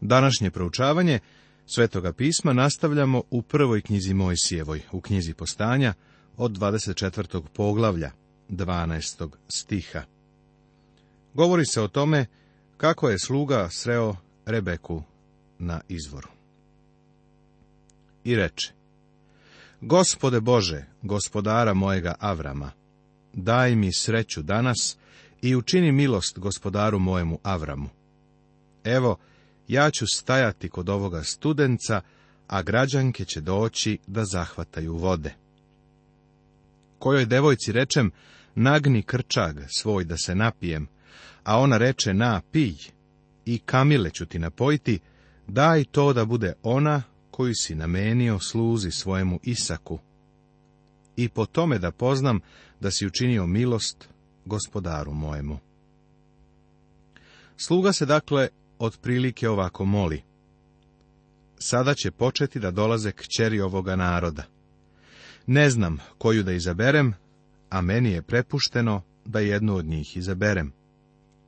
Današnje proučavanje Svetoga pisma nastavljamo u prvoj knjizi Mojsijevoj, u knjizi postanja od 24. poglavlja, 12. stiha. Govori se o tome kako je sluga sreo Rebeku na izvoru. I reče, Gospode Bože, gospodara mojega Avrama, daj mi sreću danas i učini milost gospodaru mojemu Avramu. Evo, ja ću stajati kod ovoga studenca, a građanke će doći da zahvataju vode. Kojoj devojci rečem, nagni krčag svoj da se napijem, a ona reče na, pij, i kamile ću ti napojiti, daj to da bude ona koju si namenio sluzi svojemu Isaku. I po tome da poznam da si učinio milost gospodaru mojemu. Sluga se dakle otprilike ovako moli. Sada će početi da dolaze kćeri ovoga naroda. Ne znam koju da izaberem, a meni je prepušteno da jednu od njih izaberem.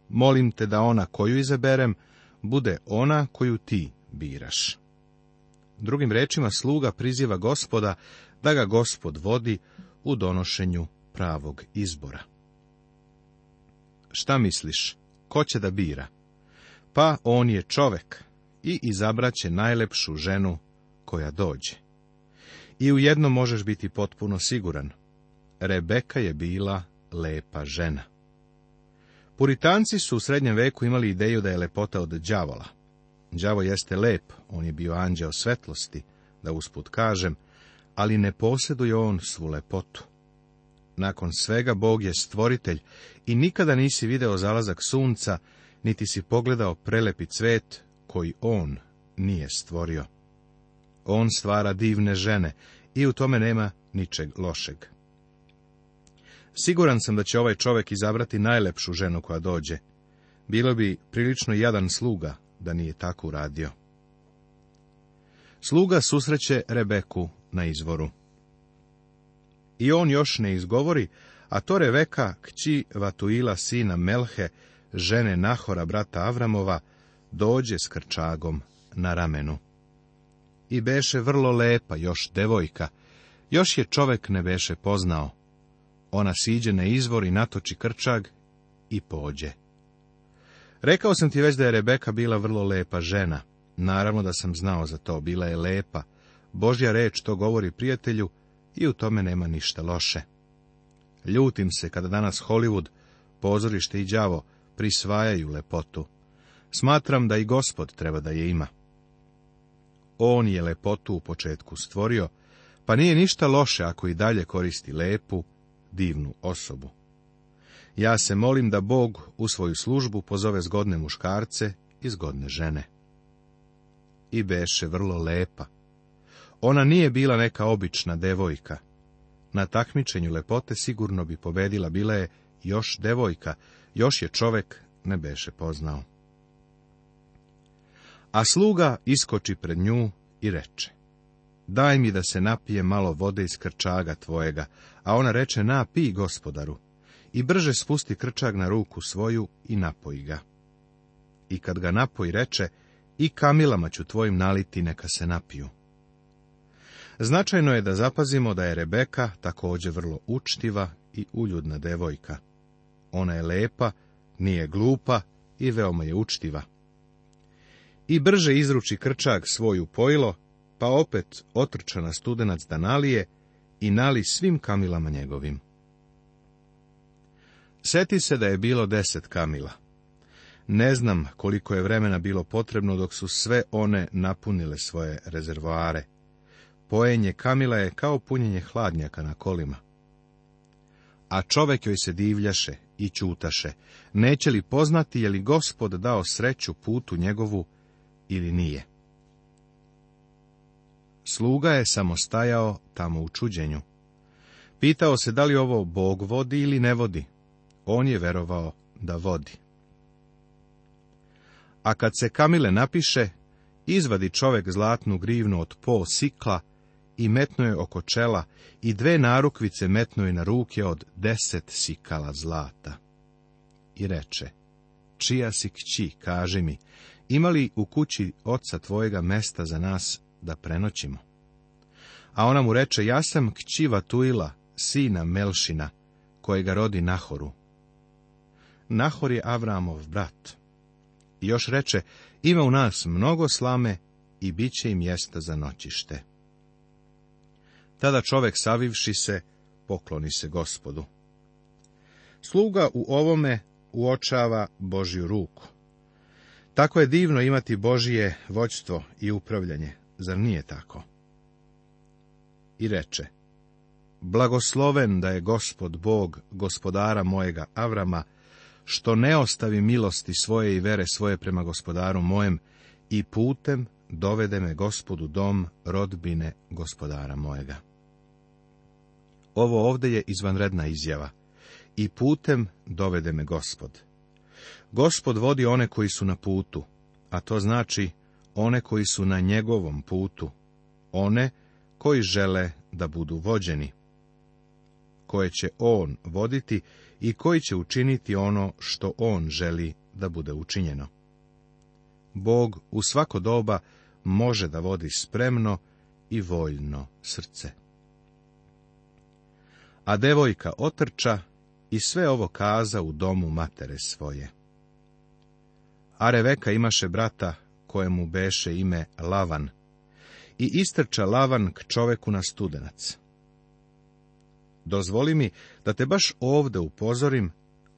Molim te da ona koju izaberem bude ona koju ti biraš. Drugim rečima sluga priziva gospoda da ga gospod vodi u donošenju pravog izbora. Šta misliš, ko će da bira? pa on je čovek i izabraće najlepšu ženu koja dođe. I u jedno možeš biti potpuno siguran. Rebeka je bila lepa žena. Puritanci su u srednjem veku imali ideju da je lepota od đavola. Đavo jeste lep, on je bio anđeo svetlosti, da usput kažem, ali ne posjeduje on svu lepotu. Nakon svega Bog je stvoritelj i nikada nisi video zalazak sunca, niti si pogledao prelepi cvet koji on nije stvorio. On stvara divne žene i u tome nema ničeg lošeg. Siguran sam da će ovaj čovjek izabrati najlepšu ženu koja dođe. Bilo bi prilično jadan sluga da nije tako uradio. Sluga susreće Rebeku na izvoru. I on još ne izgovori, a to Rebeka, kći Vatuila sina Melhe, žene Nahora, brata Avramova, dođe s krčagom na ramenu. I beše vrlo lepa, još devojka, još je čovek ne beše poznao. Ona siđe na izvor i natoči krčag i pođe. Rekao sam ti već da je Rebeka bila vrlo lepa žena. Naravno da sam znao za to, bila je lepa. Božja reč to govori prijatelju i u tome nema ništa loše. Ljutim se kada danas Hollywood, pozorište i đavo prisvajaju lepotu. Smatram da i gospod treba da je ima. On je lepotu u početku stvorio, pa nije ništa loše ako i dalje koristi lepu, divnu osobu. Ja se molim da Bog u svoju službu pozove zgodne muškarce i zgodne žene. I beše vrlo lepa. Ona nije bila neka obična devojka. Na takmičenju lepote sigurno bi pobedila, bila je još devojka, još je čovek ne beše poznao. A sluga iskoči pred nju i reče, daj mi da se napije malo vode iz krčaga tvojega, a ona reče, napij gospodaru, i brže spusti krčag na ruku svoju i napoji ga. I kad ga napoji reče, i kamilama ću tvojim naliti neka se napiju. Značajno je da zapazimo da je Rebeka također vrlo učtiva i uljudna devojka. Ona je lepa, nije glupa i veoma je učtiva. I brže izruči krčak svoju pojlo, pa opet otrča na studenac nalije i nali svim kamilama njegovim. Sjeti se da je bilo deset kamila. Ne znam koliko je vremena bilo potrebno dok su sve one napunile svoje rezervoare. Pojenje kamila je kao punjenje hladnjaka na kolima a čovek joj se divljaše i čutaše, neće li poznati je li gospod dao sreću putu njegovu ili nije. Sluga je samostajao tamo u čuđenju. Pitao se da li ovo Bog vodi ili ne vodi. On je verovao da vodi. A kad se Kamile napiše, izvadi čovek zlatnu grivnu od po sikla i metno je oko čela i dve narukvice metno je na ruke od deset sikala zlata. I reče, čija si kći, kaže mi, ima li u kući oca tvojega mesta za nas da prenoćimo? A ona mu reče, ja sam kći Vatuila, sina Melšina, kojega rodi Nahoru. Nahor je Avramov brat. I još reče, ima u nas mnogo slame i bit će im mjesta za noćište. Tada čovjek savivši se, pokloni se gospodu. Sluga u ovome uočava Božju ruku. Tako je divno imati Božije voćstvo i upravljanje, zar nije tako? I reče, blagosloven da je gospod Bog, gospodara mojega Avrama, što ne ostavi milosti svoje i vere svoje prema gospodaru mojem i putem dovede me gospodu dom rodbine gospodara mojega. Ovo ovdje je izvanredna izjava. I putem dovede me gospod. Gospod vodi one koji su na putu, a to znači one koji su na njegovom putu, one koji žele da budu vođeni, koje će on voditi i koji će učiniti ono što on želi da bude učinjeno. Bog u svako doba može da vodi spremno i voljno srce a devojka otrča i sve ovo kaza u domu matere svoje. A Reveka imaše brata, kojemu beše ime Lavan, i istrča Lavan k čoveku na studenac. Dozvoli mi da te baš ovde upozorim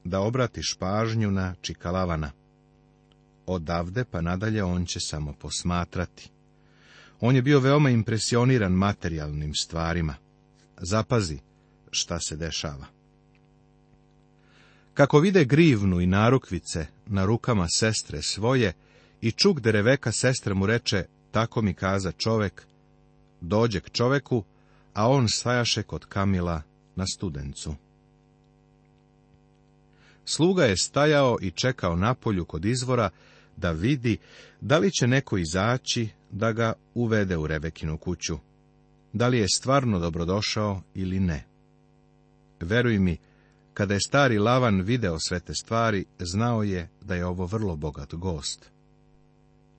da obratiš pažnju na Čikalavana. Odavde pa nadalje on će samo posmatrati. On je bio veoma impresioniran materijalnim stvarima. Zapazi, šta se dešava. Kako vide grivnu i narukvice na rukama sestre svoje, i čuk dereveka sestre mu reče, tako mi kaza čovek, dođe k čoveku, a on stajaše kod Kamila na studencu. Sluga je stajao i čekao napolju kod izvora da vidi da li će neko izaći da ga uvede u revekinu kuću. Da li je stvarno dobrodošao ili ne. Veruj mi, kada je stari Lavan video sve te stvari, znao je da je ovo vrlo bogat gost.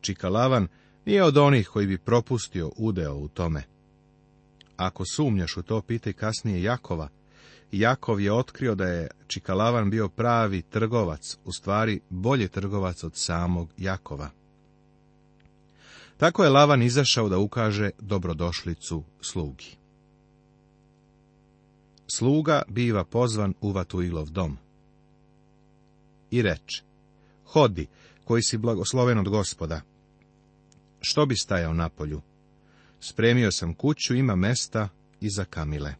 Čika Lavan nije od onih koji bi propustio udeo u tome. Ako sumnjaš u to, pitaj kasnije Jakova. Jakov je otkrio da je Čikalavan bio pravi trgovac, u stvari bolji trgovac od samog Jakova. Tako je Lavan izašao da ukaže dobrodošlicu slugi sluga biva pozvan u Vatuilov dom. I reče, hodi, koji si blagosloven od gospoda. Što bi stajao na polju? Spremio sam kuću, ima mesta i za kamile.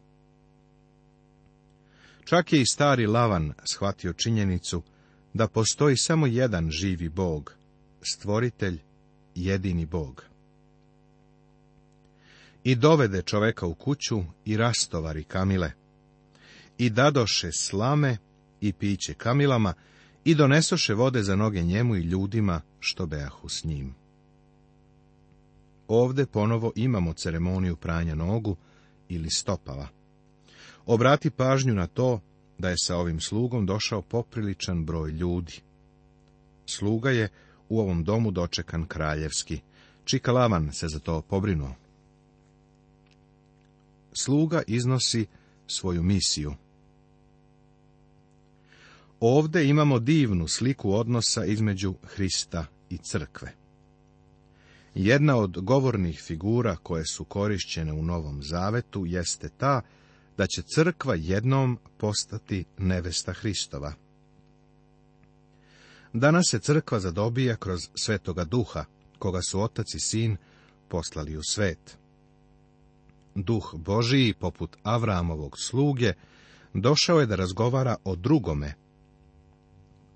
Čak je i stari Lavan shvatio činjenicu da postoji samo jedan živi bog, stvoritelj, jedini bog. I dovede čoveka u kuću i rastovari kamile. I dadoše slame i piće kamilama i donesoše vode za noge njemu i ljudima što beahu s njim. Ovde ponovo imamo ceremoniju pranja nogu ili stopala. Obrati pažnju na to da je sa ovim slugom došao popriličan broj ljudi. Sluga je u ovom domu dočekan kraljevski. Čikalavan se za to pobrinuo. Sluga iznosi svoju misiju. Ovde imamo divnu sliku odnosa između Hrista i crkve. Jedna od govornih figura koje su korišćene u Novom Zavetu jeste ta da će crkva jednom postati nevesta Hristova. Danas se crkva zadobija kroz svetoga duha, koga su otac i sin poslali u svet. Duh Božiji, poput Avramovog sluge, došao je da razgovara o drugome,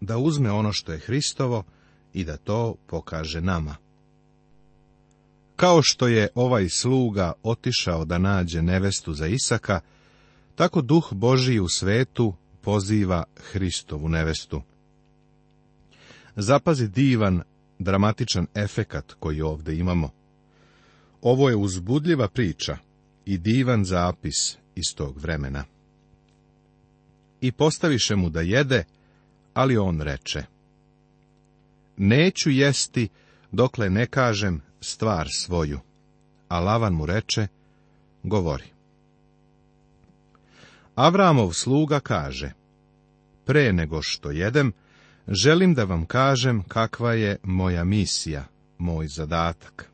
da uzme ono što je Hristovo i da to pokaže nama. Kao što je ovaj sluga otišao da nađe nevestu za Isaka, tako duh Božiji u svetu poziva Hristovu nevestu. Zapazi divan, dramatičan efekat koji ovdje imamo. Ovo je uzbudljiva priča i divan zapis iz tog vremena. I postaviše mu da jede, ali on reče, Neću jesti dokle ne kažem stvar svoju. A Lavan mu reče, govori. Avramov sluga kaže, pre nego što jedem, želim da vam kažem kakva je moja misija, moj zadatak.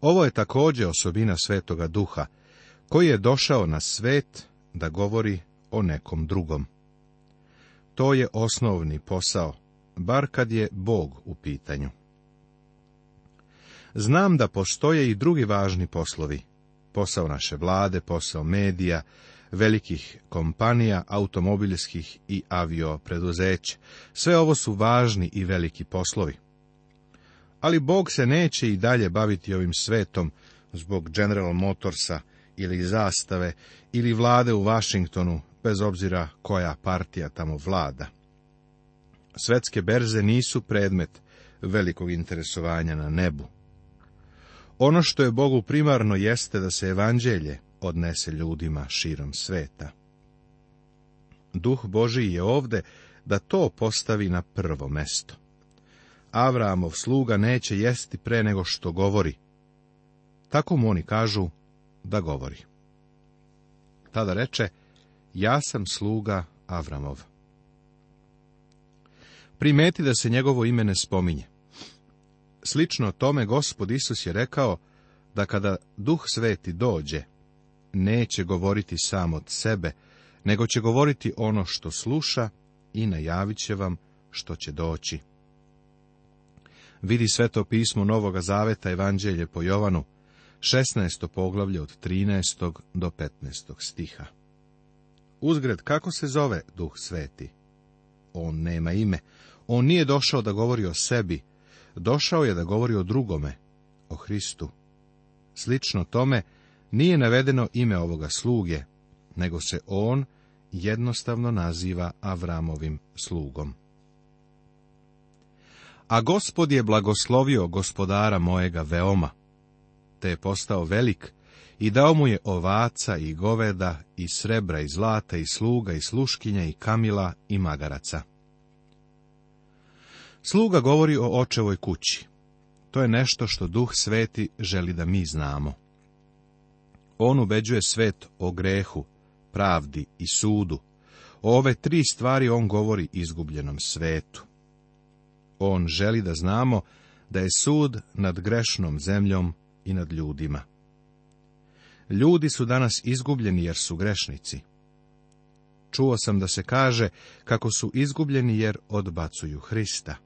Ovo je također osobina Svetoga Duha, koji je došao na svet da govori o nekom drugom. To je osnovni posao, bar kad je Bog u pitanju. Znam da postoje i drugi važni poslovi. Posao naše vlade, posao medija, velikih kompanija, automobilskih i aviopreduzeća. Sve ovo su važni i veliki poslovi. Ali Bog se neće i dalje baviti ovim svetom zbog General Motorsa ili zastave ili vlade u Vašingtonu, bez obzira koja partija tamo vlada. Svetske berze nisu predmet velikog interesovanja na nebu. Ono što je Bogu primarno jeste da se evanđelje odnese ljudima širom sveta. Duh Boži je ovde da to postavi na prvo mesto. Avramov sluga neće jesti pre nego što govori. Tako mu oni kažu da govori. Tada reče, ja sam sluga Avramov. Primeti da se njegovo ime ne spominje. Slično tome gospod Isus je rekao da kada duh sveti dođe, neće govoriti sam od sebe, nego će govoriti ono što sluša i najavit će vam što će doći. Vidi sveto pismo Novoga Zaveta Evanđelje po Jovanu, 16. poglavlje od 13. do 15. stiha. Uzgred, kako se zove duh sveti? On nema ime. On nije došao da govori o sebi. Došao je da govori o drugome, o Hristu. Slično tome nije navedeno ime ovoga sluge, nego se on jednostavno naziva Avramovim slugom. A gospod je blagoslovio gospodara mojega veoma, te je postao velik, i dao mu je ovaca i goveda i srebra i zlata i sluga i sluškinja i kamila i magaraca. Sluga govori o očevoj kući. To je nešto što duh sveti želi da mi znamo. On ubeđuje svet o grehu, pravdi i sudu. O ove tri stvari on govori izgubljenom svetu. On želi da znamo da je sud nad grešnom zemljom i nad ljudima. Ljudi su danas izgubljeni jer su grešnici. Čuo sam da se kaže kako su izgubljeni jer odbacuju Hrista.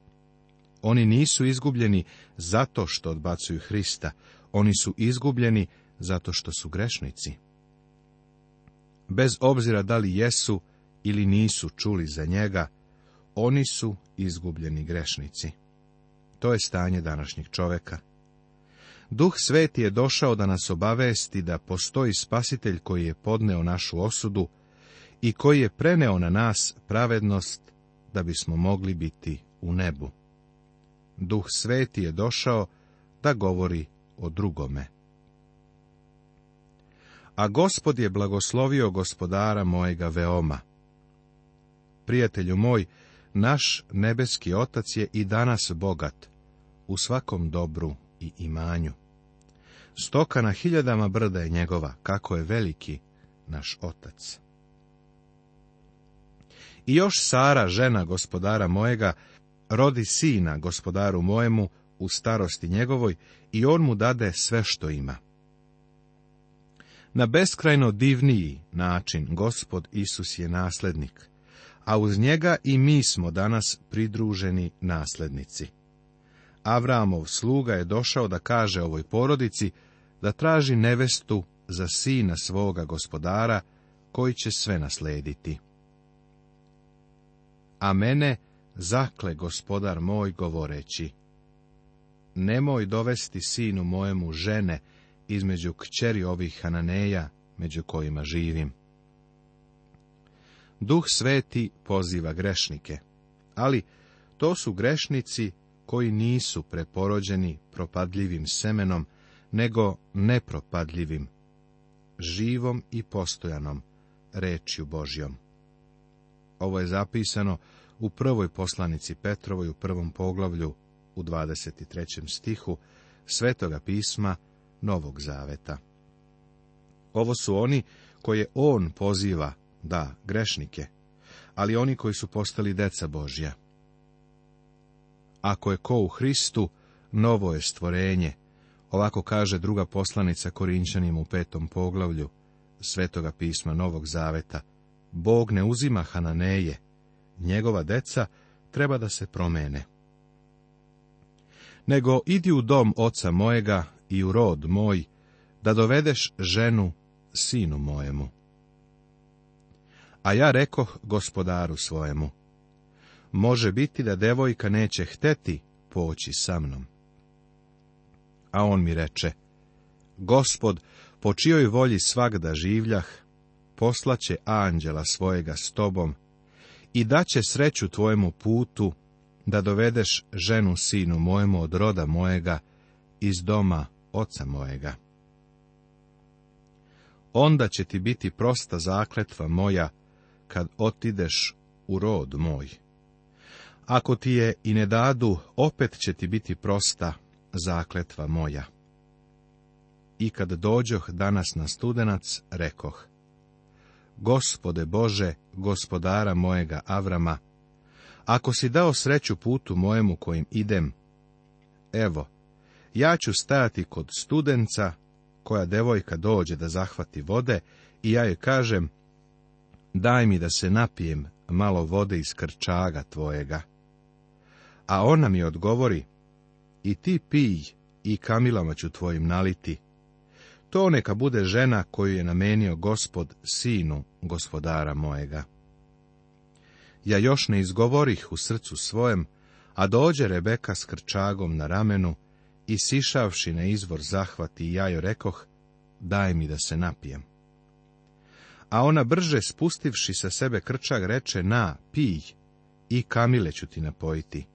Oni nisu izgubljeni zato što odbacuju Hrista, oni su izgubljeni zato što su grešnici. Bez obzira da li jesu ili nisu čuli za njega, oni su izgubljeni grešnici. To je stanje današnjeg čoveka. Duh sveti je došao da nas obavesti da postoji spasitelj koji je podneo našu osudu i koji je preneo na nas pravednost da bismo mogli biti u nebu. Duh sveti je došao da govori o drugome. A gospod je blagoslovio gospodara mojega veoma. Prijatelju moj, naš nebeski otac je i danas bogat, u svakom dobru imanju. Stoka na hiljadama brda je njegova, kako je veliki naš otac. I još Sara, žena gospodara mojega, rodi sina gospodaru mojemu u starosti njegovoj i on mu dade sve što ima. Na beskrajno divniji način gospod Isus je naslednik, a uz njega i mi smo danas pridruženi naslednici. Avramov sluga je došao da kaže ovoj porodici da traži nevestu za sina svoga gospodara koji će sve naslediti. A mene zakle gospodar moj govoreći, nemoj dovesti sinu mojemu žene između kćeri ovih Hananeja među kojima živim. Duh sveti poziva grešnike, ali to su grešnici koji nisu preporođeni propadljivim semenom, nego nepropadljivim, živom i postojanom, rečju Božjom. Ovo je zapisano u prvoj poslanici Petrovoj u prvom poglavlju u 23. stihu Svetoga pisma Novog Zaveta. Ovo su oni koje on poziva, da, grešnike, ali oni koji su postali deca Božja. Ako je ko u Hristu, novo je stvorenje. Ovako kaže druga poslanica Korinčanim u petom poglavlju Svetoga pisma Novog Zaveta. Bog ne uzima Hananeje. Njegova deca treba da se promene. Nego idi u dom oca mojega i u rod moj, da dovedeš ženu sinu mojemu. A ja rekoh gospodaru svojemu, Može biti da devojka neće hteti poći sa mnom. A on mi reče, Gospod, po čijoj volji da življah, poslaće anđela svojega s tobom i daće sreću tvojemu putu, da dovedeš ženu sinu mojemu od roda mojega, iz doma oca mojega. Onda će ti biti prosta zakletva moja, kad otideš u rod moj. Ako ti je i ne dadu, opet će ti biti prosta zakletva moja. I kad dođoh danas na studenac, rekoh, Gospode Bože, gospodara mojega Avrama, ako si dao sreću putu mojemu kojim idem, evo, ja ću stajati kod studenca, koja devojka dođe da zahvati vode, i ja joj kažem, daj mi da se napijem malo vode iz krčaga tvojega. A ona mi odgovori, i ti pij i kamilama ću tvojim naliti. To neka bude žena koju je namenio gospod sinu gospodara mojega. Ja još ne izgovorih u srcu svojem, a dođe Rebeka s krčagom na ramenu i sišavši na izvor zahvati i ja joj rekoh, daj mi da se napijem. A ona brže spustivši sa sebe krčag reče, na, pij, i kamile ću ti napojiti.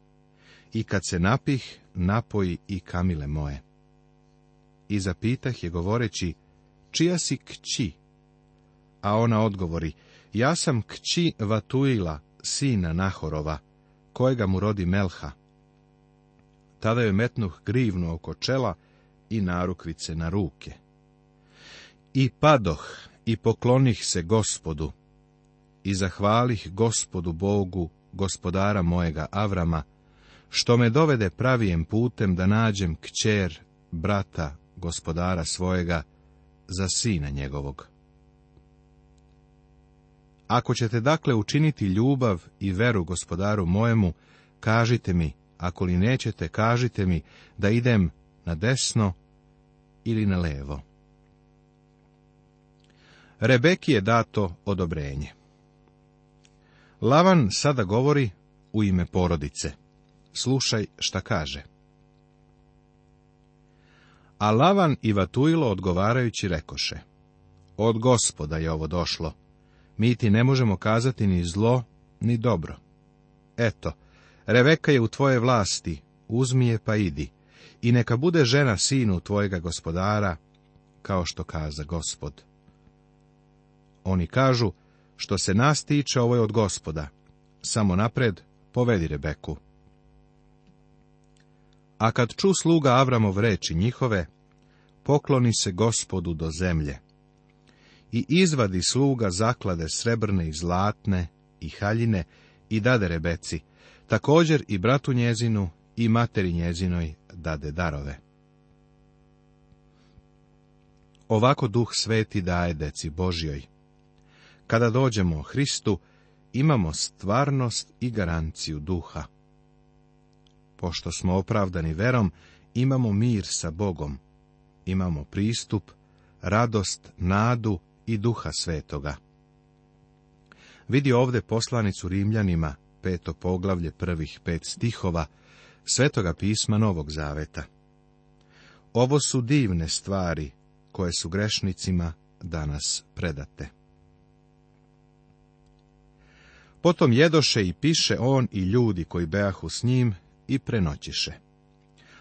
I kad se napih, napoji i kamile moje. I zapitah je govoreći, čija si kći? A ona odgovori, ja sam kći Vatuila, sina Nahorova, kojega mu rodi Melha. Tada joj metnuh grivnu oko čela i narukvice na ruke. I padoh i poklonih se gospodu i zahvalih gospodu Bogu, gospodara mojega Avrama, što me dovede pravijem putem da nađem kćer, brata, gospodara svojega, za sina njegovog. Ako ćete dakle učiniti ljubav i veru gospodaru mojemu, kažite mi, ako li nećete, kažite mi da idem na desno ili na levo. Rebeki je dato odobrenje. Lavan sada govori u ime porodice. Slušaj šta kaže. A Lavan i vatuilo odgovarajući rekoše, Od gospoda je ovo došlo, mi ti ne možemo kazati ni zlo, ni dobro. Eto, Reveka je u tvoje vlasti, uzmi je pa idi, i neka bude žena sinu tvojega gospodara, kao što kaza gospod. Oni kažu, što se nas tiče, ovo je od gospoda. Samo napred, povedi Rebeku. A kad ču sluga Avramov reči njihove, pokloni se gospodu do zemlje. I izvadi sluga zaklade srebrne i zlatne i haljine i dade Rebeci, također i bratu njezinu i materi njezinoj dade darove. Ovako duh sveti daje deci Božjoj. Kada dođemo Hristu, imamo stvarnost i garanciju duha pošto smo opravdani verom, imamo mir sa Bogom, imamo pristup, radost, nadu i duha svetoga. Vidi ovdje poslanicu Rimljanima, peto poglavlje prvih pet stihova, svetoga pisma Novog Zaveta. Ovo su divne stvari koje su grešnicima danas predate. Potom jedoše i piše on i ljudi koji beahu s njim i prenoćiše.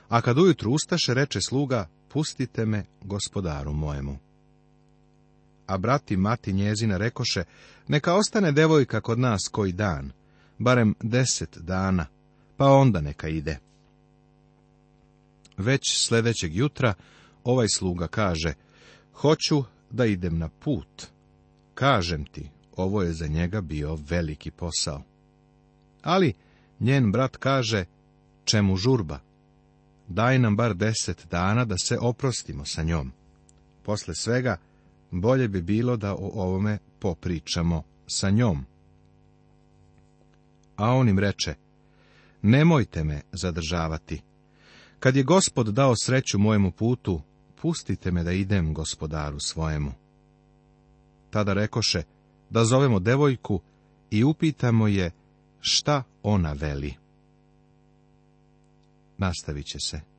A kad ujutru ustaše, reče sluga, pustite me gospodaru mojemu. A brati mati njezina rekoše, neka ostane devojka kod nas koji dan, barem deset dana, pa onda neka ide. Već sljedećeg jutra ovaj sluga kaže, hoću da idem na put. Kažem ti, ovo je za njega bio veliki posao. Ali njen brat kaže, Čemu žurba? Daj nam bar deset dana da se oprostimo sa njom. Posle svega, bolje bi bilo da o ovome popričamo sa njom. A on im reče, nemojte me zadržavati. Kad je gospod dao sreću mojemu putu, pustite me da idem gospodaru svojemu. Tada rekoše da zovemo devojku i upitamo je šta ona veli nastavit će se.